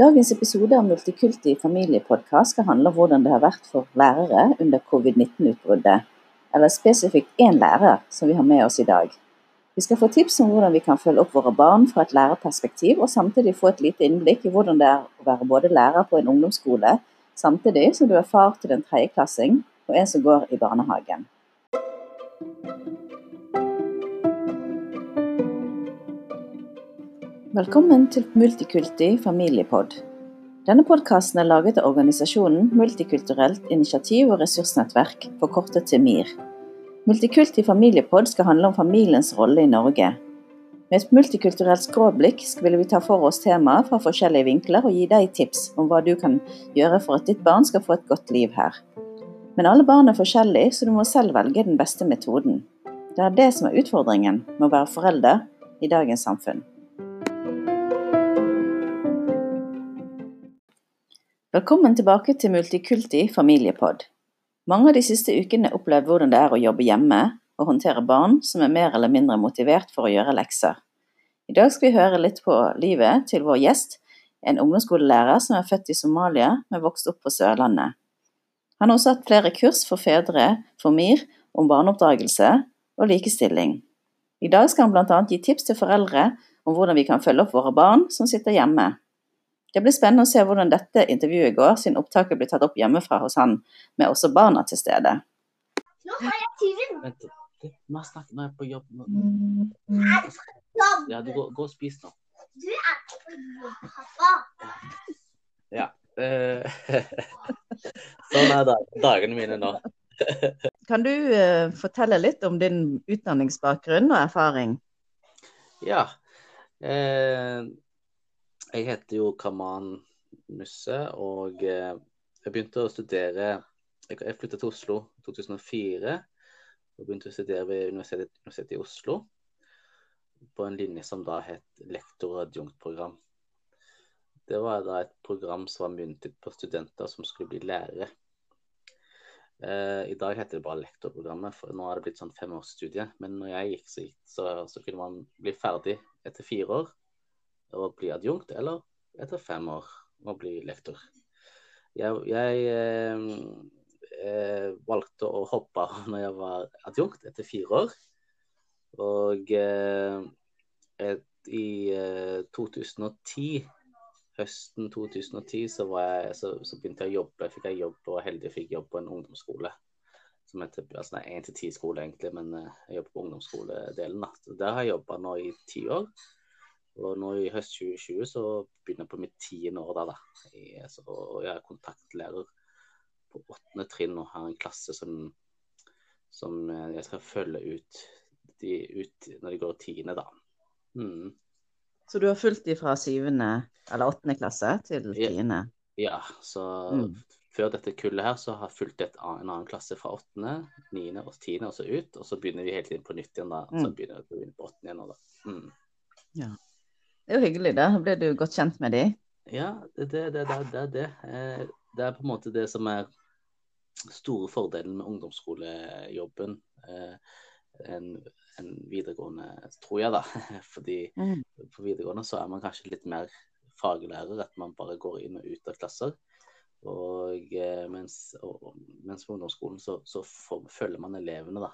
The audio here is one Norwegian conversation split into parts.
Dagens episode av Multikulti familiepodkast skal handle om hvordan det har vært for lærere under covid-19-utbruddet, eller spesifikt én lærer som vi har med oss i dag. Vi skal få tips om hvordan vi kan følge opp våre barn fra et lærerperspektiv, og samtidig få et lite innblikk i hvordan det er å være både lærer på en ungdomsskole, samtidig som du er far til en tredjeklassing og en som går i barnehagen. Velkommen til Multikulti familiepod. Denne podkasten er laget av organisasjonen Multikulturelt initiativ og ressursnettverk, forkortet til MIR. Multikulti familiepod skal handle om familiens rolle i Norge. Med et multikulturelt skråblikk vil vi ta for oss temaet fra forskjellige vinkler og gi deg tips om hva du kan gjøre for at ditt barn skal få et godt liv her. Men alle barn er forskjellige, så du må selv velge den beste metoden. Det er det som er utfordringen med å være forelder i dagens samfunn. Velkommen tilbake til Multikulti familiepod. Mange av de siste ukene opplevd hvordan det er å jobbe hjemme og håndtere barn som er mer eller mindre motivert for å gjøre lekser. I dag skal vi høre litt på livet til vår gjest, en ungdomsskolelærer som er født i Somalia, men vokst opp på Sørlandet. Han har også hatt flere kurs for fedre for MIR om barneoppdragelse og likestilling. I dag skal han bl.a. gi tips til foreldre om hvordan vi kan følge opp våre barn som sitter hjemme. Det blir spennende å se hvordan dette intervjuet går, siden opptaket blir tatt opp hjemmefra hos han, med også barna til stede. Nå har jeg tyven. Vent, nå snakker er jeg på jobb. Nå. Er du på jobb? Ja, du går, gå og spis nå. Du er på jobb, pappa. Ja. eh, sånn er dagene mine nå. Kan du eh, fortelle litt om din utdanningsbakgrunn og erfaring? Ja. Eh, jeg heter jo Kaman Musse, og eh, jeg begynte å studere Jeg, flyttet til Oslo i 2004 og begynte å studere ved Universitetet, Universitetet i Oslo på en linje som da het lektor- og adjunktprogram. Det var da et program som var myntet på studenter som skulle bli lærere. Eh, I dag heter det bare lektorprogrammet, for nå har det blitt sånn femårsstudie. Men når jeg gikk, så, så, så kunne man bli ferdig etter fire år og bli adjunkt, eller etter fem år å bli lektor. Jeg, jeg eh, eh, valgte å hoppe når jeg var adjunkt, etter fire år. Og eh, et, i 2010 høsten 2010 så, jeg, så, så, begynte jeg å jobbe. Fikk jeg jobb, og heldig fikk jobb på en ungdomsskole. Som heter altså nei, 1-10-skole, egentlig, men jeg jobber på ungdomsskoledelen. Der har jeg jobba nå i ti år. Og nå i høst 2020 så begynner jeg på mitt tiende år da. da. Jeg, så, jeg er kontaktlærer på åttende trinn og har en klasse som, som jeg skal følge ut, de, ut når de går tiende, da. Mm. Så du har fulgt de fra syvende eller åttende klasse til tiende? Ja, så mm. før dette kullet her så har jeg fulgt et, en annen klasse fra åttende, niende og tiende og så ut. Og så begynner vi hele tiden på nytt igjen da. Mm. Så begynner vi på åttende igjen nå, da. Mm. Ja. Det er jo hyggelig, da. Ble du godt kjent med dem? Ja, det, det, det, det, er det. Eh, det er på en måte det som er store fordelen med ungdomsskolejobben. Eh, en, en videregående, tror jeg, da. Fordi mm. på videregående så er man kanskje litt mer faglærer, at man bare går inn og ut av klasser. Og eh, mens, og, mens på ungdomsskolen så, så følger man elevene, da.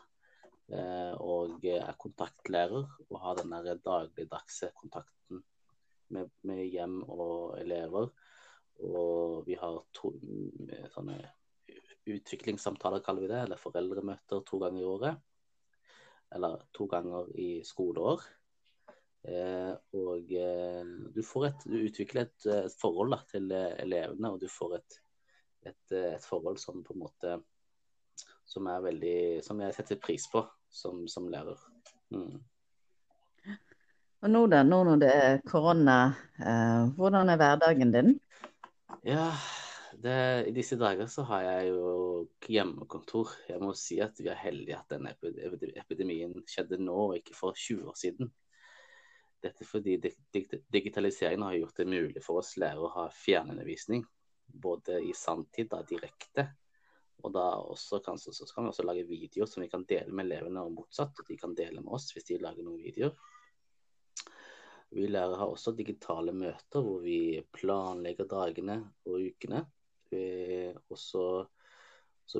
Og er kontaktlærer og har den der dagligdagse kontakten med, med, hjem og elever. Og vi har to sånne utviklingssamtaler, kaller vi det, eller foreldremøter to ganger i året. Eller to ganger i skoleår. Eh, og eh, du et, du utvikler et, et forhold da, til elevene, og du får et, et, et, forhold som på en måte som er veldig Som jeg setter pris på som, som lærer. Mm. Og nå da, nå når det er korona, eh, hvordan er hverdagen din? Ja, det, i disse dager så har jeg jo hjemmekontor. Jeg må si at vi er heldige at denne epidemien skjedde nå, og ikke for 20 år siden. Dette fordi digitaliseringen har gjort det mulig for oss lærere å ha fjernundervisning. Både i sanntid, da direkte, og da kan, så, kan vi også lage videoer som vi kan dele med elevene, og motsatt. De kan dele med oss hvis de lager noen videoer. Vi lærere har også digitale møter hvor vi planlegger dagene og ukene. Og så,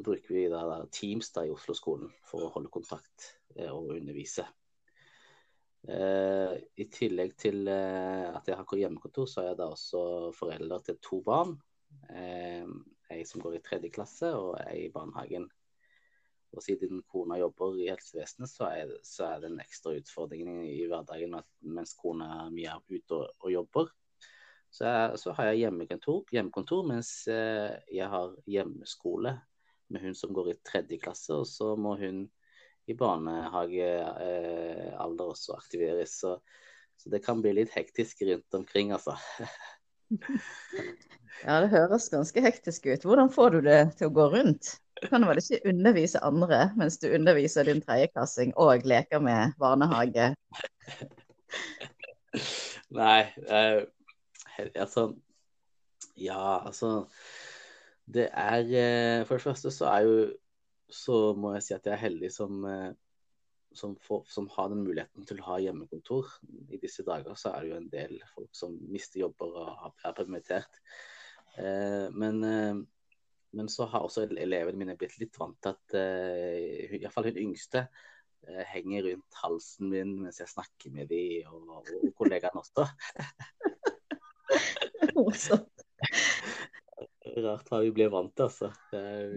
bruker vi da, da Teams da, i Oslo-skolen for å holde kontakt eh, og undervise. Eh, I tillegg til eh, at jeg har hjemmekontor, så er jeg da også forelder til to barn. Eh, ei som går i tredje klasse, og ei i barnehagen. Og siden kona jobber i helsevesenet, så er, så er det en ekstra utfordring i hverdagen mens kona er ute og, og jobber. Så, jeg, så, har jeg hjemmekontor, hjemmekontor mens eh, jeg har hjemmeskole med hun som går i tredje klasse. Og så må hun i barnehagealder eh, også aktiveres. Så, så, det kan bli litt hektisk rundt omkring, altså. ja, det høres ganske hektisk ut. Hvordan får du det til å gå rundt? Du kan vel ikke undervise andre mens du underviser din tredjeklassing og leker med barnehage? Nei, eh, altså Ja, altså Det er eh, For det første så er jo Så må jeg si at jeg er heldig som eh, som, får, som, har den muligheten til å ha hjemmekontor. I disse dager så er det jo en del folk som mister jobber og er permittert. Eh, men eh, men så har også elevene mine blitt litt vant til at eh, iallfall hun yngste eh, henger rundt halsen min mens jeg snakker med dem, og, og kollegaene også. Rart hva vi blir vant til, altså. Det er,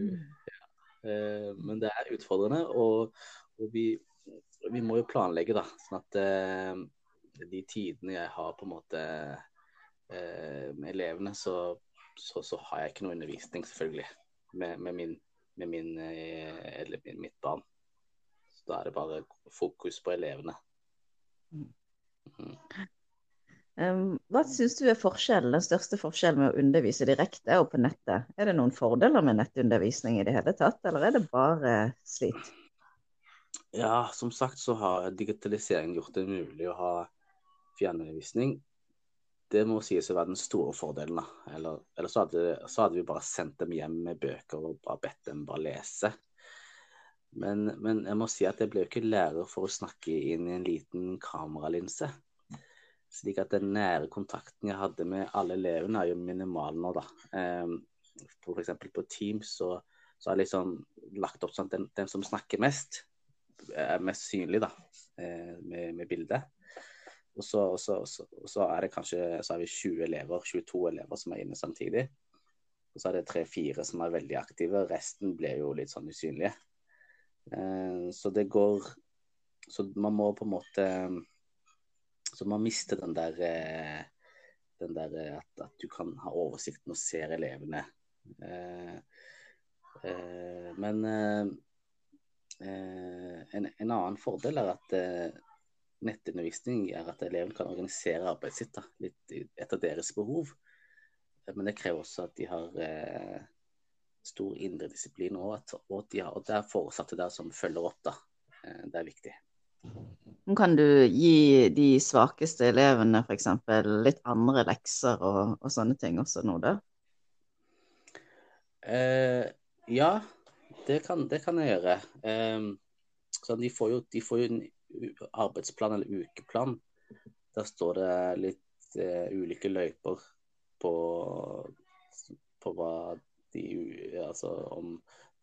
ja. uh, men det er utfordrende. Og, og vi, vi, må jo planlegge, da. Sånn at uh, de tidene jeg har på en måte med elevene, så så, så, har jeg ikke noe undervisning, selvfølgelig, med, med, min, med min, eh, eller mitt barn. Så da er det bare fokus på elevene. Mm. Um, hva syns du er forskjellen, den største forskjellen med å undervise direkte og på nettet? Er det noen fordeler med nettundervisning i det hele tatt, eller er det bare slit? Ja, som sagt så har digitalisering gjort det mulig å ha fjernundervisning det må sies å være den store fordelen. da. Eller, eller så, hadde, så, hadde, vi bare sendt dem hjem med bøker og bare bedt dem bare lese. Men, men jeg må si at jeg ble jo ikke lærer for å snakke inn i en liten kameralinse. Slik at den nære kontakten jeg hadde med alle elevene, er jo minimal nå, da. Eh, F.eks. på Teams så, så har jeg liksom lagt opp sånn at den, den, som snakker mest, er mest synlig, da, eh, med, med bildet. Og så, og så, og så, er det kanskje så er vi 20 elever, 22 elever som er inne samtidig. Og så er det tre-fire som er veldig aktive. Resten blir jo litt sånn usynlige. Eh, så det går Så man må på en måte Så man mister den der eh, den der at, at, du kan ha oversikten og ser elevene. Men en, en, annen fordel er at nettundervisning er at eleven kan organisere arbeidet sitt da, litt etter deres behov. Men det krever også at de har eh, stor indre disiplin, og at, og de har, og det er foresatte der som følger opp. da. Eh, det er viktig. Kan du gi de svakeste elevene f.eks. litt andre lekser og, og, sånne ting også nå, da? Eh, ja, det kan, det kan, jeg gjøre. Eh, de får, jo, de får jo arbeidsplan eller ukeplan, der står det litt uh, ulike løyper på, på hva de Altså om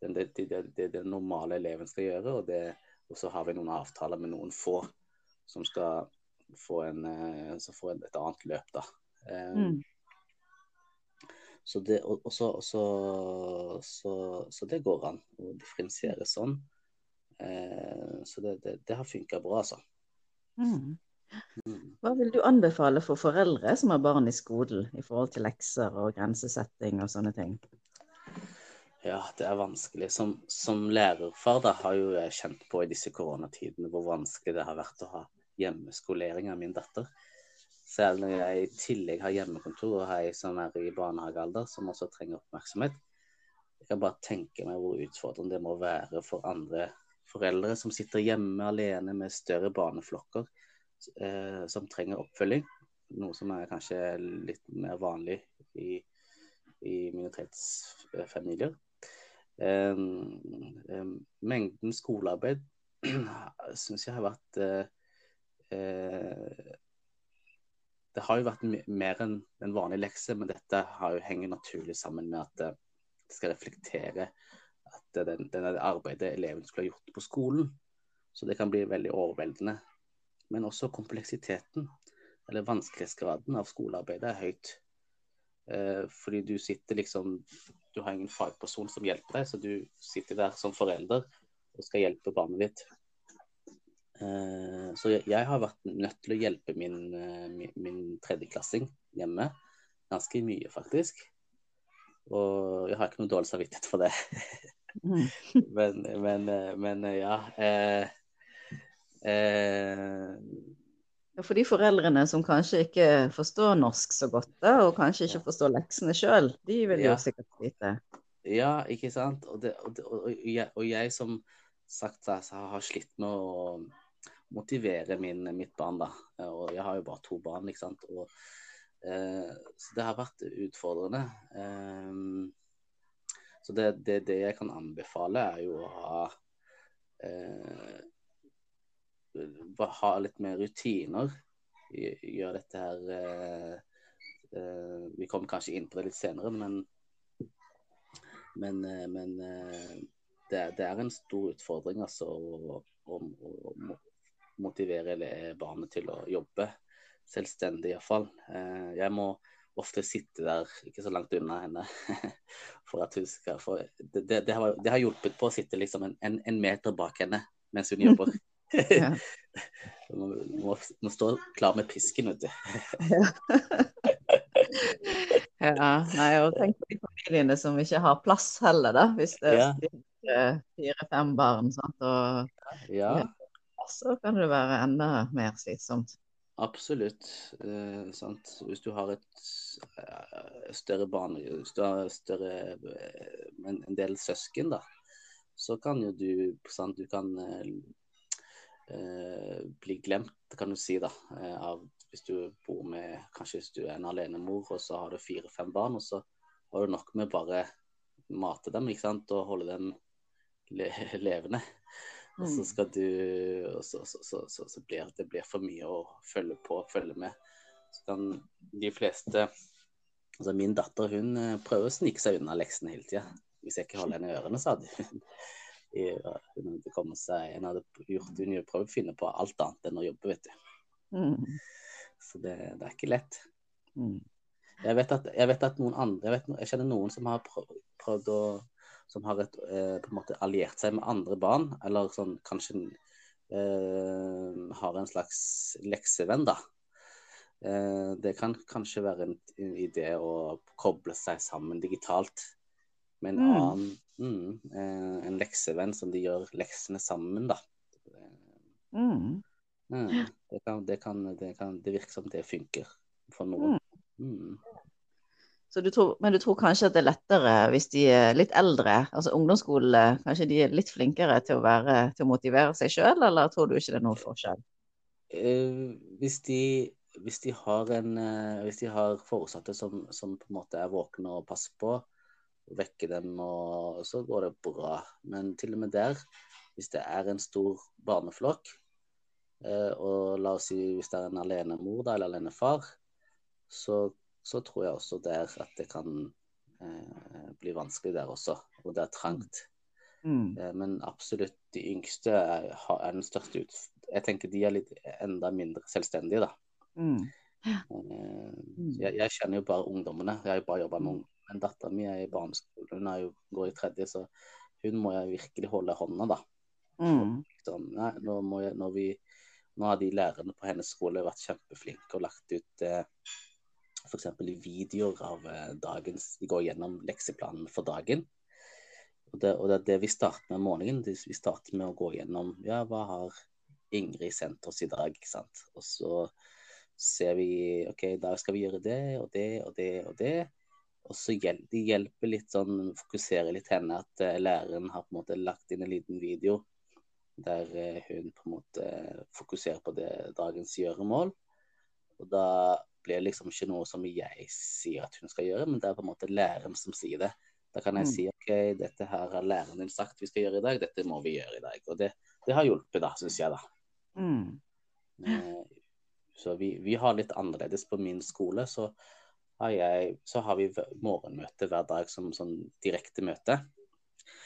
det, det, det, det normale eleven skal gjøre, og, og så har vi noen avtaler med noen få som skal få, en, uh, som får et annet løp, da. Um, mm. Så det, og, og så, så, så, så, det går an å differensiere sånn. Eh, så det, det, det har funka bra, altså. Mm. mm. Hva vil du anbefale for foreldre som har barn i skolen, i forhold til lekser og grensesetting og sånne ting? Ja, det er vanskelig. Som, som lærerfar da, har jo jeg kjent på i disse koronatidene hvor vanskelig det har vært å ha hjemmeskolering av min datter. Selv når jeg i tillegg har hjemmekontor og har ei som er i barnehagealder, som også trenger oppmerksomhet. Jeg kan bare tenke meg hvor utfordrende det må være for andre foreldre som sitter hjemme alene med større barneflokker eh, som trenger oppfølging. Noe som er kanskje litt mer vanlig i, i minoritetsfamilier. Eh, eh, mengden skolearbeid syns jeg har vært eh, eh, det har jo vært mer enn en vanlig lekse, men dette har jo henger naturlig sammen med at eh, det skal reflektere at det den, den arbeidet eleven skulle ha gjort på skolen. Så det kan bli veldig overveldende. Men også kompleksiteten, eller vanskelighetsgraden av skolearbeidet, er høyt. Eh, fordi du sitter liksom Du har ingen fagperson som hjelper deg, så du sitter der som forelder og skal hjelpe barnet ditt. Eh, så jeg, har vært nødt til å hjelpe min, eh, min, min tredjeklassing hjemme ganske mye, faktisk. Og jeg har ikke noe dårlig samvittighet for det. Men, men, eh, men ja. Eh, eh, For de foreldrene som kanskje ikke forstår norsk så godt, da, og kanskje ikke forstår leksene sjøl, de vil jo Ja. sikkert vite. Ja, ikke sant. Og, det, og, det, og, jeg, og jeg som sagt da, så har slitt med å motivere min, mitt barn, da. Og jeg har jo bare to barn, ikke sant. Og, eh, så det har vært utfordrende. Eh, så det, det, det jeg kan anbefale, er jo å ha eh, ha litt mer rutiner. Gj- Gjøre dette her eh, eh, Vi kommer kanskje inn på det litt senere, men men, eh, men det, det er en stor utfordring altså, å, å, å motivere barnet til å jobbe selvstendig, iallfall. Eh, jeg må ofte sitte der ikke så langt unna henne for at hun skal få det, det, det, har, det har hjulpet på å sitte liksom en, en, en meter bak henne mens hun jobber. Ja. må, må, må stå klar med pisken, vet du. Ja, nei, og tenk på de familiene som ikke har plass heller, da. Hvis det Ja. er fire-fem barn, sant? og Ja. Så kan det være enda mer slitsomt. Absolutt. Eh, sant? Hvis du har et eh, større barn, hvis du har større, eh, en, en del søsken, da, så kan jo du sant? Du kan eh, eh, bli glemt, kan du si, da. av hvis du bor med Kanskje hvis du er en alenemor, og så har du fire-fem barn, og så har du nok med bare mate dem, ikke sant, og holde dem le levende. Og så Mm. skal du og så, så, så, så, så blir det blir for mye å følge på, og følge med. Så kan de fleste Altså min datter hun eh, prøver å snike seg unna leksene hele tida. Hvis jeg ikke holder henne i ørene, sa hun. Hun hadde kommet seg Hun hadde gjort hun prøvd å finne på alt annet enn å jobbe, vet du. Mm. Så det, det er ikke lett. Mm. Jeg vet at, jeg vet at noen andre jeg, vet, jeg kjenner noen som har prøvd å Som har et, eh, på en måte alliert seg med andre barn, eller sånn kanskje eh, har en slags leksevenn, da. Eh, det kan kanskje være en, en idé å koble seg sammen digitalt med en Mm. annen mm, eh, En leksevenn som de gjør leksene sammen, da. Mm. Mm, det, kan, det, kan, det, kan, det virker som det funker for noen. Mm. Du tror, men du tror kanskje at det er lettere hvis de er litt eldre, altså ungdomsskole, kanskje de er litt flinkere til å, være, til å motivere seg sjøl, eller tror du ikke det er noen forskjell? Eh, hvis, de, hvis, de har en, eh, hvis de har foresatte som, som på en måte er våkne og passer på, vekke dem, og så går det bra. Men til og med der, hvis det er en stor barneflokk, eh, og la oss si hvis det er en alenemor da, eller alenefar, så, så tror jeg også der at det kan eh, bli vanskelig der også, og det er trangt. Mm. Eh, Men absolutt de yngste er, er den største ut... Jeg tenker de er litt enda mindre selvstendige, da. Mm. Eh, Jeg, jeg kjenner jo bare ungdommene. Jeg har jo bare jobba med ungdom. Men dattera mi er i barneskole, hun er jo, går i tredje, så hun må jeg virkelig holde hånda, da. Mm. Sånn, nei, nå, må jeg, når vi, nå har de lærerne på hennes skole vært kjempeflinke og lagt ut eh, f.eks. videoer av eh, dagens De går gjennom lekseplanen for dagen. Og det, og det det vi starter med om morgenen. Det- Vi starter med å gå gjennom ja, hva har Ingrid sendt oss i dag. ikke sant? Og så ser vi OK, i dag skal vi gjøre det og det og det og det. Og så hjel de hjelper litt sånn, fokuserer litt henne at uh, læreren har på en måte lagt inn en liten video der uh, hun på en måte fokuserer på det dagens gjøremål. Og da blir liksom ikke noe som jeg sier at hun skal gjøre, men det er på en måte læreren som sier det. Da kan jeg Mm. si OK, dette her har læreren din sagt vi skal gjøre i dag, dette må vi gjøre i dag. Og det, det har hjulpet, da, syns jeg, da. Mm. Eh, så vi, vi har litt annerledes på min skole. Så har, jeg, så har vi morgenmøte hver dag som sånn direkte møte.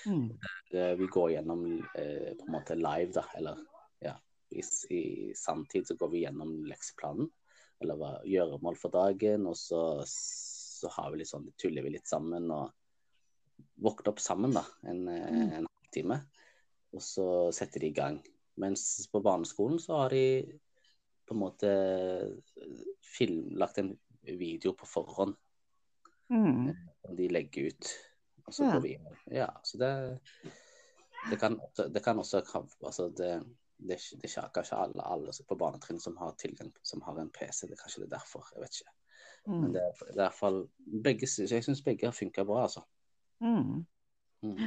Mm. Eh, Vi går gjennom eh, på en måte live, da. Eller ja, i, i sanntid så går vi gjennom lekseplanen. Eller hva gjøremål for dagen. Og så, så har vi litt sånn, tuller vi litt sammen og våkner opp sammen, da. En, eh, en halvtime. Og så setter de i gang. Mens på barneskolen så har de på en måte film, lagt en video på forhånd Mm. som de legger ut. Og så Ja. går vi inn. Ja, så det, det, kan, det kan også altså det, det, er ikke- det er kanskje alle, alle på barnetrinn som har tilgang som har en PC. Det er kanskje det er derfor. Jeg vet ikke. Men Mm. er, det er i hvert fall begge, Jeg syns begge har funka bra, altså. Mm. Mm.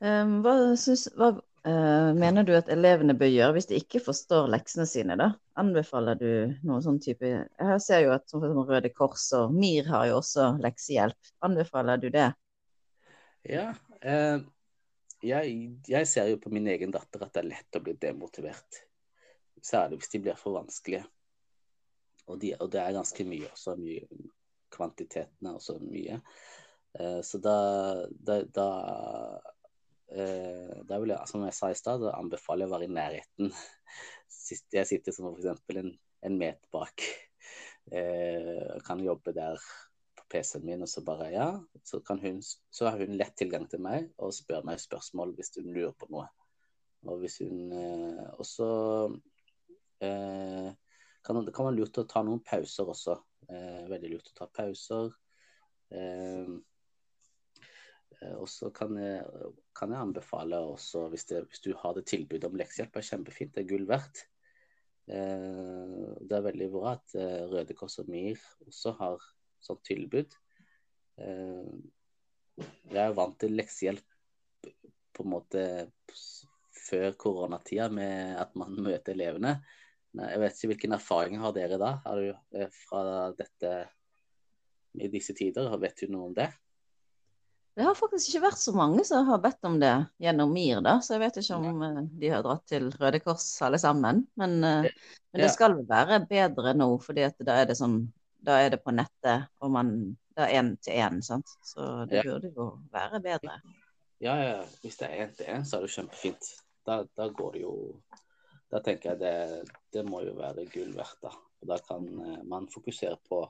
Um, hva, synes, hva uh, mener du at elevene bør gjøre hvis de ikke forstår leksene sine, da? Anbefaler du noen sånn type Jeg ser jo at Røde Kors og MIR har jo også leksehjelp. Anbefaler du det? Ja. Eh, jeg, jeg ser jo på min egen datter at det er lett å bli demotivert. Særlig hvis de blir for vanskelige. Og, de, og det er ganske mye også. Mye, kvantitetene er også mye. Eh, så da, da, da eh, da vil jeg, som jeg sa i stad, anbefale å være i nærheten. Jeg sitter som f.eks. En, en meter bak. Eh, kan jobbe der PC-en min, og så bare ja, så, hun, så har hun lett tilgang til meg og spør meg spørsmål hvis hun lurer på noe. Og hvis hun eh, Og så eh, kan det kan være lurt å ta noen pauser også. Eh, veldig lurt å ta pauser. Eh, eh, og så kan kan jeg anbefale også, hvis, det, hvis du har det tilbudet om leksehjelp, er kjempefint, det er gull verdt. Eh, det er veldig bra at eh, Røde Kors og MIR også har sånt tilbud. Eh, jeg er jo vant til leksehjelp på en måte før koronatida med at man møter elevene. Jeg vet ikke hvilken erfaring har dere da? Har du eh, fra dette i disse tider? Vet du noe om det? Det har faktisk ikke vært så mange som har bedt om det gjennom MIR, da, så jeg vet ikke om ja. de har dratt til Røde Kors alle sammen. Men, eh, men det skal vel være bedre nå, fordi at da er det sånn da er det på nettet, og man da én til én, sant. Så det Ja. burde jo være bedre. Ja, ja. Hvis det er én til én, så er det kjempefint. Da, da går det jo Da tenker jeg det, det må jo være gull verdt, da. Og da kan eh, man fokusere på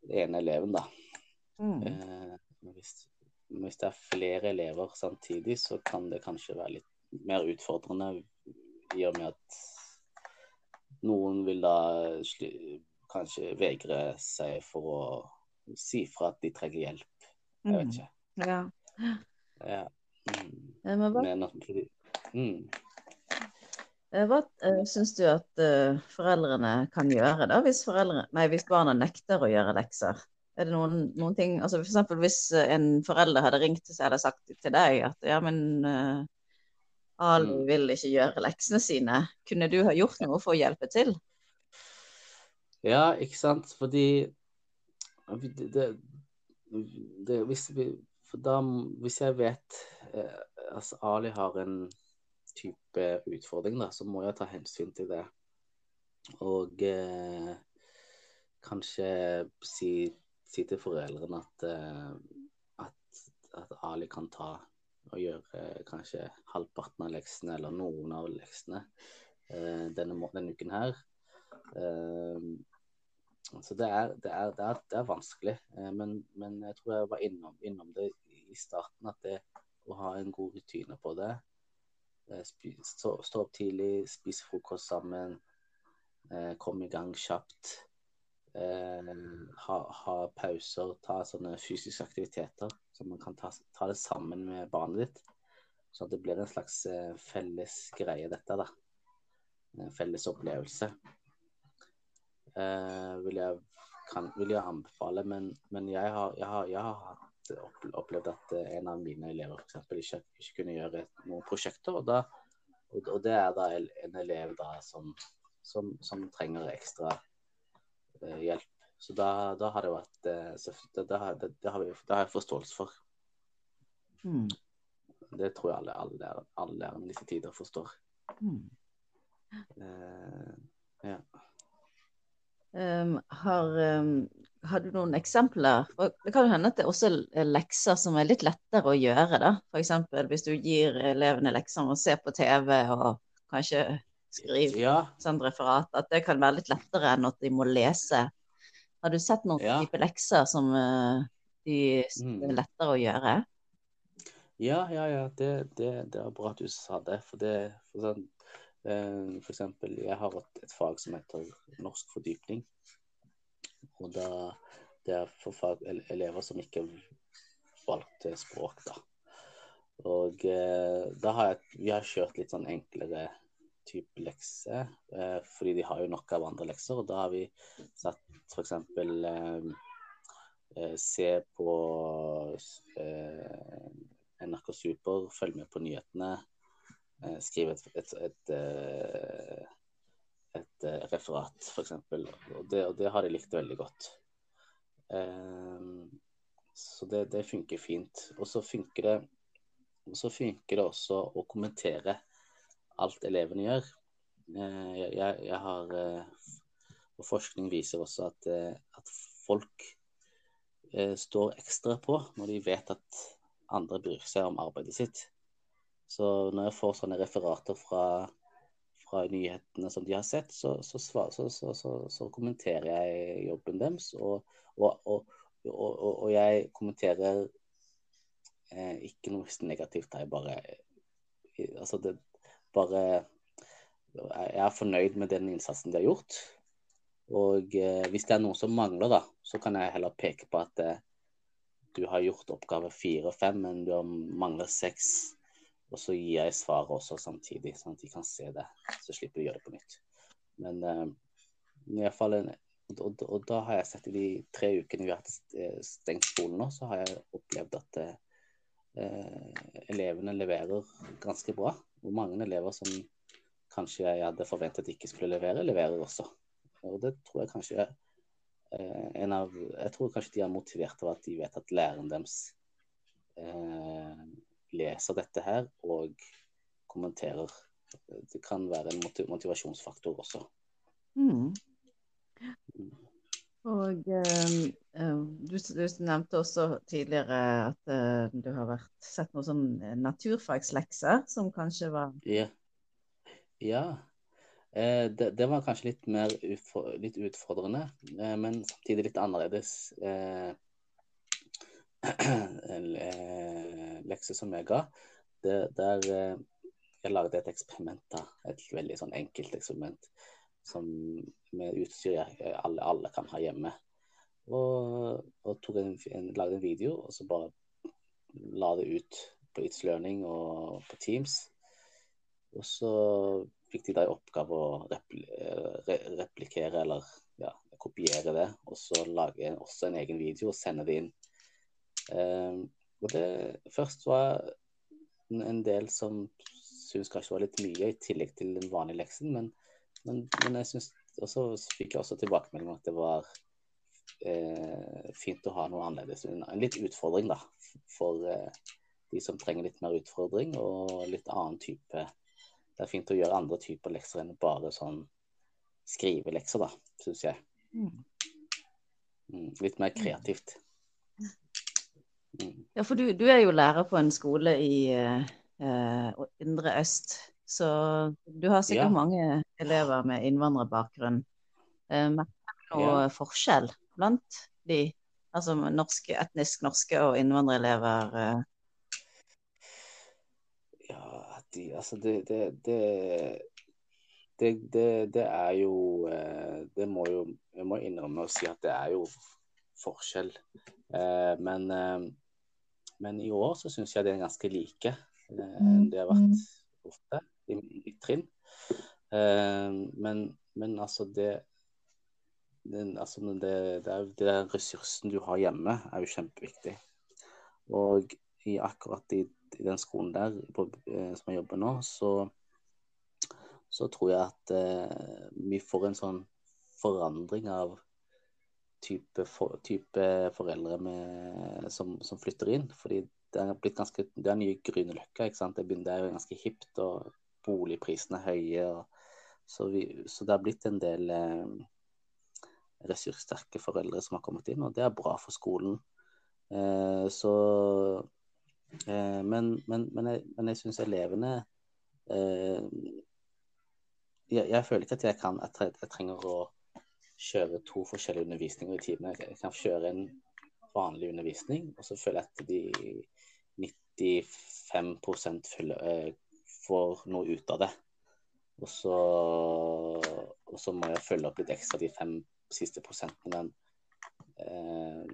den ene eleven, da. Mm. Eh, hvis, hvis det er flere elever samtidig, så kan det kanskje være litt mer utfordrende i og med at noen vil da kanskje vegre seg for å si fra at de trenger hjelp. Jeg vet Mm. ikke. Ja. Ja. Mm. Men at de, mm. eh, hva eh, syns du at foreldrene kan gjøre da, hvis, foreldre, nei, hvis barna nekter å gjøre lekser? Er det noen, noen ting altså For hvis en forelder hadde ringt og hadde sagt til deg at ja, men uh, Ali Mm. vil ikke gjøre leksene sine, kunne du ha gjort noe for å hjelpe til? Ja, ikke sant? Fordi det, det, det hvis, vi, da, hvis jeg vet eh, altså Ali har en type utfordring, da, så må jeg ta hensyn til det. Og eh, kanskje si, si til foreldrene at, eh, at, at Ali kan ta og gjøre kanskje halvparten av leksene, eller noen av leksene, eh, denne, denne uken her. Eh, så det er, det er, det er, det er vanskelig. Eh, Men, men jeg tror jeg var innom, innom det i starten, at det å ha en god rutine på det eh, Stå, opp tidlig, spise frokost sammen, eh, komme i gang kjapt. Ha, ha pauser, ta sånne fysiske aktiviteter, så man kan ta, ta det sammen med barnet ditt. Så at det blir en slags felles greie, dette. da. En felles opplevelse eh, vil, jeg, kan, vil jeg anbefale. Men, men jeg, har, jeg, har, jeg har opplevd at eh, en av mine elever eksempel, ikke, ikke kunne gjøre noen prosjekter. Og, da, og, og det er da en elev da som, som, som trenger ekstra eh, hjelp. Så da, da har det vært eh, det, det, har, det, det, har vi, det har jeg forståelse for. Mm. Det tror jeg alle, alle, alle lærere i disse tider forstår. Mm. Uh, Ja. Um, har, um, har du noen eksempler? For det kan jo hende at det også er lekser som er litt lettere å gjøre, da. F.eks. hvis du gir elevene lekser om å se på TV og kanskje skrive Ja, sånn referat, at det kan være litt lettere enn at de må lese. Har du sett noen Ja. type lekser som uh, de Mm. er lettere å gjøre? ja, ja. ja. Det, det, det var bra at du sa det. For det for, sånn, eh, for eksempel, jeg har et, et fag som heter norsk fordypning. Og da det er for fag, elever som ikke valgte språk, da. Og eh, da har jeg, vi har kjørt litt sånn enklere type lekser, eh, fordi de har jo nok av andre lekser. Og da har vi satt f.eks. Eh, eh, se på eh, NRK Super, følg med på nyhetene, eh, skriv et, et, et, eh, et eh, referat, f.eks. Og, og det har de likt veldig godt. Eh, så det, det funker fint. Og så funker det så funker det også å kommentere alt elevene gjør. Jeg, jeg, har Og forskning viser også at, at folk står ekstra på når de vet at andre bryr seg om arbeidet sitt. Så når jeg får sånne referater fra, fra nyhetene som de har sett, så, så, så, så, kommenterer jeg jobben deres. Og, og, og, og jeg kommenterer eh, ikke noe negativt. Jeg bare Altså, det bare Jeg er fornøyd med den innsatsen de har gjort. Og eh, hvis det er noe som mangler, da, så kan jeg heller peke på at eh, du har gjort oppgave fire og fem, men du mangler seks. Og så gir jeg svaret også samtidig, sånn at de kan se det. Så slipper de å gjøre det på nytt. Men uh, i hvert fall en, og, og, og da har jeg sett i de tre ukene vi har hatt eh, stengt skolen nå, så har jeg opplevd at eh, elevene leverer ganske bra. Og mange elever som kanskje jeg hadde forventet ikke skulle levere, leverer også. Og det tror jeg kanskje en av Jeg tror kanskje de er motivert av at de vet at læreren deres eh, leser dette her og kommenterer. Det kan være en motivasjonsfaktor også. Mm. Og eh, eh, du, du nevnte også tidligere at uh, du har vært, sett noen sånn naturfagslekser som kanskje var Ja. ja. Eh, det, det var kanskje litt mer litt utfordrende, eh, men samtidig litt annerledes. Eh, en eh, lekse som jeg ga, det, der eh, jeg lagde et eksperiment. da, Et veldig sånn enkelt eksperiment som med utstyr jeg, alle, alle kan ha hjemme. Og, og en, en, lagde en video, og så bare la det ut på It's Learning og på Teams. Og så fikk de da i oppgave å repl re, replikere eller ja, kopiere det, og så lage også en egen video og sende det inn. Um, og det først var en del som syntes kanskje var litt mye i tillegg til den vanlige leksen, men, men, men jeg synes også fikk jeg også tilbakemelding om at det var eh, fint å ha noe annerledes. En, en litt utfordring, da, for eh, de som trenger litt mer utfordring og litt annen type Det er fint å gjøre andre typer lekser enn bare sånn skrivelekser, da, syns jeg. Mm. Mm, litt mer kreativt. Ja, for du, du, er jo lærer på en skole i eh, Indre Øst. Så du har sikkert Ja. mange elever med innvandrerbakgrunn. Eh, merker du noe Ja. forskjell blant de? Altså norske, etnisk norske og innvandrerelever? Eh. Ja, de, altså det det, det det, det, det er jo eh, Det må jo Jeg må innrømme å si at det er jo forskjell. Eh, men, eh, men i år så syns jeg det er ganske like. Det har vært ofte i mitt trinn. Men, men altså det den, altså det, det, det der ressursen du har hjemme, er jo kjempeviktig. Og i akkurat i, i den skolen der på, som jeg jobber nå, så, så tror jeg at eh, vi får en sånn forandring av type, for, type foreldre med, som, som, flytter inn. Fordi det er blitt ganske Det er nye Grünerløkka. Det, begynner, er ganske hipt, og boligprisene er høye. og Så, vi, så det har blitt en del eh, ressurssterke foreldre som har kommet inn, og det er bra for skolen. Eh, så eh, Men, men, men jeg, men jeg syns elevene eh, jeg, jeg, føler ikke at jeg kan jeg trenger å kjøre to forskjellige undervisninger i timen. Jeg kan kjøre en vanlig undervisning, og så føler jeg at de 95 følger, eh, får noe ut av det. Og så, og så må jeg følge opp litt ekstra de fem siste prosentene. Men, eh,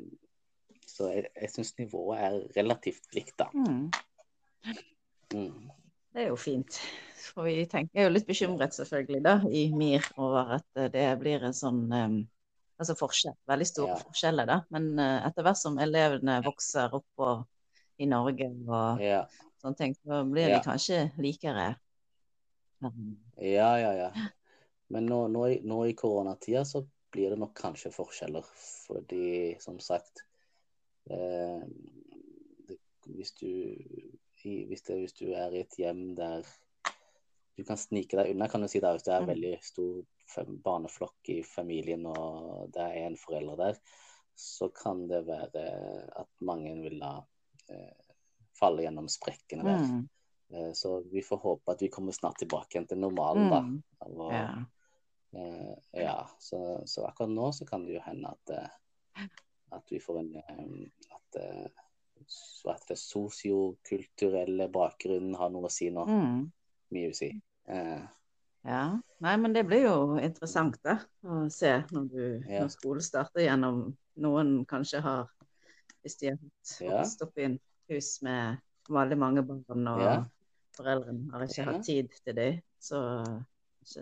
så jeg, jeg syns nivået er relativt likt, da. Mm. Det er jo fint. For vi tenker, jeg er jo litt bekymret selvfølgelig da, i MIR over at eh, det blir en sånn um, altså forskjell, veldig store Ja. forskjeller. da. Men uh, etter hvert som elevene vokser opp og, i Norge og Ja. sånne ting, så blir Ja. de kanskje likere. Um, ja, ja, ja. Men nå, nå, i- nå i koronatida så blir det nok kanskje forskjeller. Fordi, som sagt eh, det, hvis, du, i, hvis, det, hvis du er i et hjem der du kan snike deg unna, kan du si da, hvis det er en veldig stor barneflokk i familien og det er en forelder der, så kan det være at mange vil da eh, falle gjennom sprekkene der. mm, Eh, Så vi får håpe at vi kommer snart tilbake igjen til normalen, da. mm, Og, ja. eh, ja, så, så akkurat nå så kan det jo hende at, eh, at vi får en eh, At, eh, at det sosiokulturelle bakgrunnen har noe å si nå. Mm, Mye å si. Eh, ja. Nei, men det blir jo interessant da, å se når, du, Ja. når skolen starter gjennom Noen kanskje har, hvis de har Ja. vokst opp i en hus med veldig mange barn, og Ja. foreldrene har ikke hatt tid til dem, så, så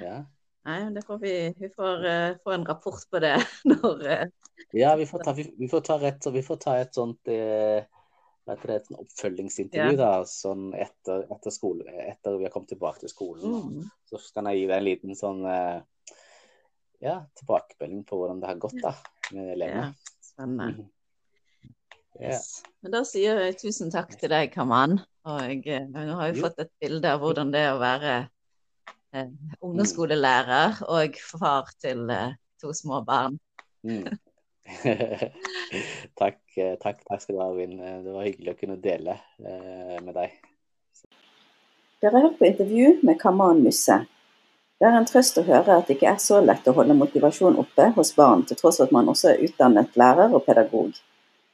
ja. Ja. Nei, men det får vi, vi får uh, få en rapport på det når uh... Ja, vi får ta, vi, vi får ta, rett, vi får ta et sånt uh, det, et oppfølgingsintervju Ja. da, sånn etter, etter, skole, etter vi har kommet tilbake til skolen. mm, Så kan jeg gi deg en liten sånn ja, tilbakemelding på hvordan det har gått da, med Ja, elevene. spennende. Mhm. Yes. Men da sier jeg tusen takk til deg, Kaman. Og eh, nå har vi fått et bilde av hvordan det er å være eh, ungdomsskolelærer og far til eh, to små barn. Mm. takk, eh, takk, takk skal du ha, Vin. Eh, Det var hyggelig å kunne dele eh, med deg. Dere har hørt på intervju med Kaman Musse. Det er en trøst å høre at det ikke er så lett å holde motivasjon oppe hos barn, til tross for at man også er utdannet lærer og pedagog.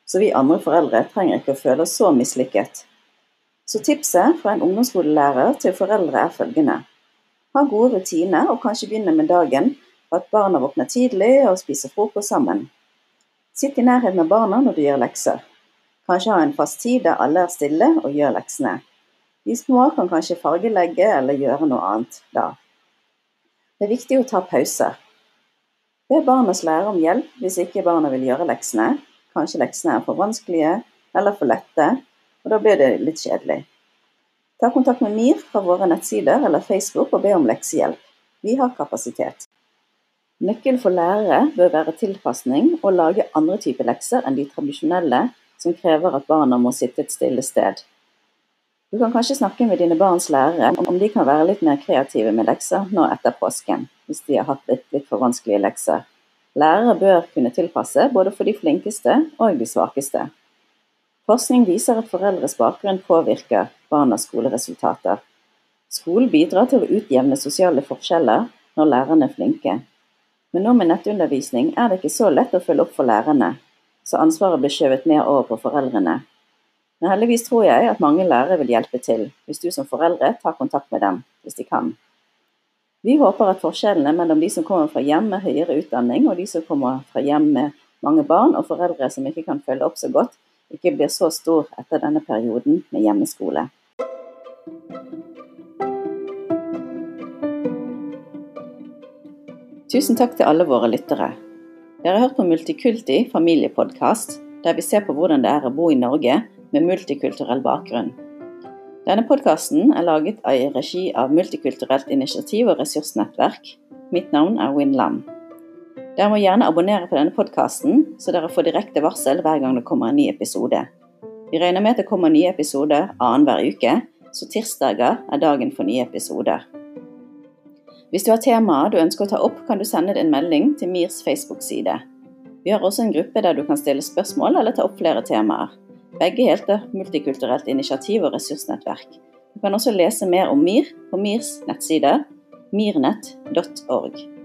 Så vi andre foreldre trenger ikke å føle oss så mislykket. Så tipset fra en ungdomsskolelærer til foreldre er følgende. Ha gode rutiner og kanskje begynne med dagen og at barna våkner tidlig og spiser frokost sammen. Sitt i nærhet med barna når du gjør lekser. Kanskje ha en fast tid der alle er stille og gjør leksene. De små kan kanskje fargelegge eller gjøre noe annet da. Det er viktig å ta pauser. Be barnas lære om hjelp hvis ikke barna vil gjøre leksene. Kanskje leksene er for vanskelige eller for lette, og da blir det litt kjedelig. Ta kontakt med MIR fra våre nettsider eller Facebook og be om leksehjelp. Vi har kapasitet. Nøkkelen for lærere bør være tilpasning og lage andre typer lekser enn de tradisjonelle som krever at barna må sitte et stille sted. Du kan kanskje snakke med dine barns lærere om de kan være litt mer kreative med lekser nå etter påsken, hvis de har hatt litt, litt for vanskelige lekser. Lærere bør kunne tilpasse både for de flinkeste og de svakeste. Forskning viser at foreldres bakgrunn påvirker barnas skoleresultater. Skolen bidrar til å utjevne sosiale forskjeller når lærerne er flinke. Men nå med nettundervisning er det ikke så lett å følge opp for lærerne, så ansvaret blir skjøvet mer over på foreldrene. Men heldigvis tror jeg at mange lærere vil hjelpe til, hvis du som foreldre tar kontakt med dem, hvis de kan. Vi håper at forskjellene mellom de som kommer fra hjem med høyere utdanning, og de som kommer fra hjem med mange barn og foreldre som ikke kan følge opp så godt, ikke blir så stor etter denne perioden med hjemmeskole. Tusen takk til alle våre lyttere. Dere har hørt på Multikulti familiepodkast, der vi ser på hvordan det er å bo i Norge med multikulturell bakgrunn. Denne podkasten er laget i regi av Multikulturelt initiativ og ressursnettverk. Mitt navn er Win Lam. Dere må gjerne abonnere på denne podkasten, så dere får direkte varsel hver gang det kommer en ny episode. Vi regner med at det kommer nye episoder annenhver uke, så tirsdager er dagen for nye episoder. Hvis du har temaer du ønsker å ta opp, kan du sende en melding til MIRs Facebook-side. Vi har også en gruppe der du kan stille spørsmål eller ta opp flere temaer. Begge heter Multikulturelt initiativ og ressursnettverk. Du kan også lese mer om MIR på MIRs nettside mirnett.org.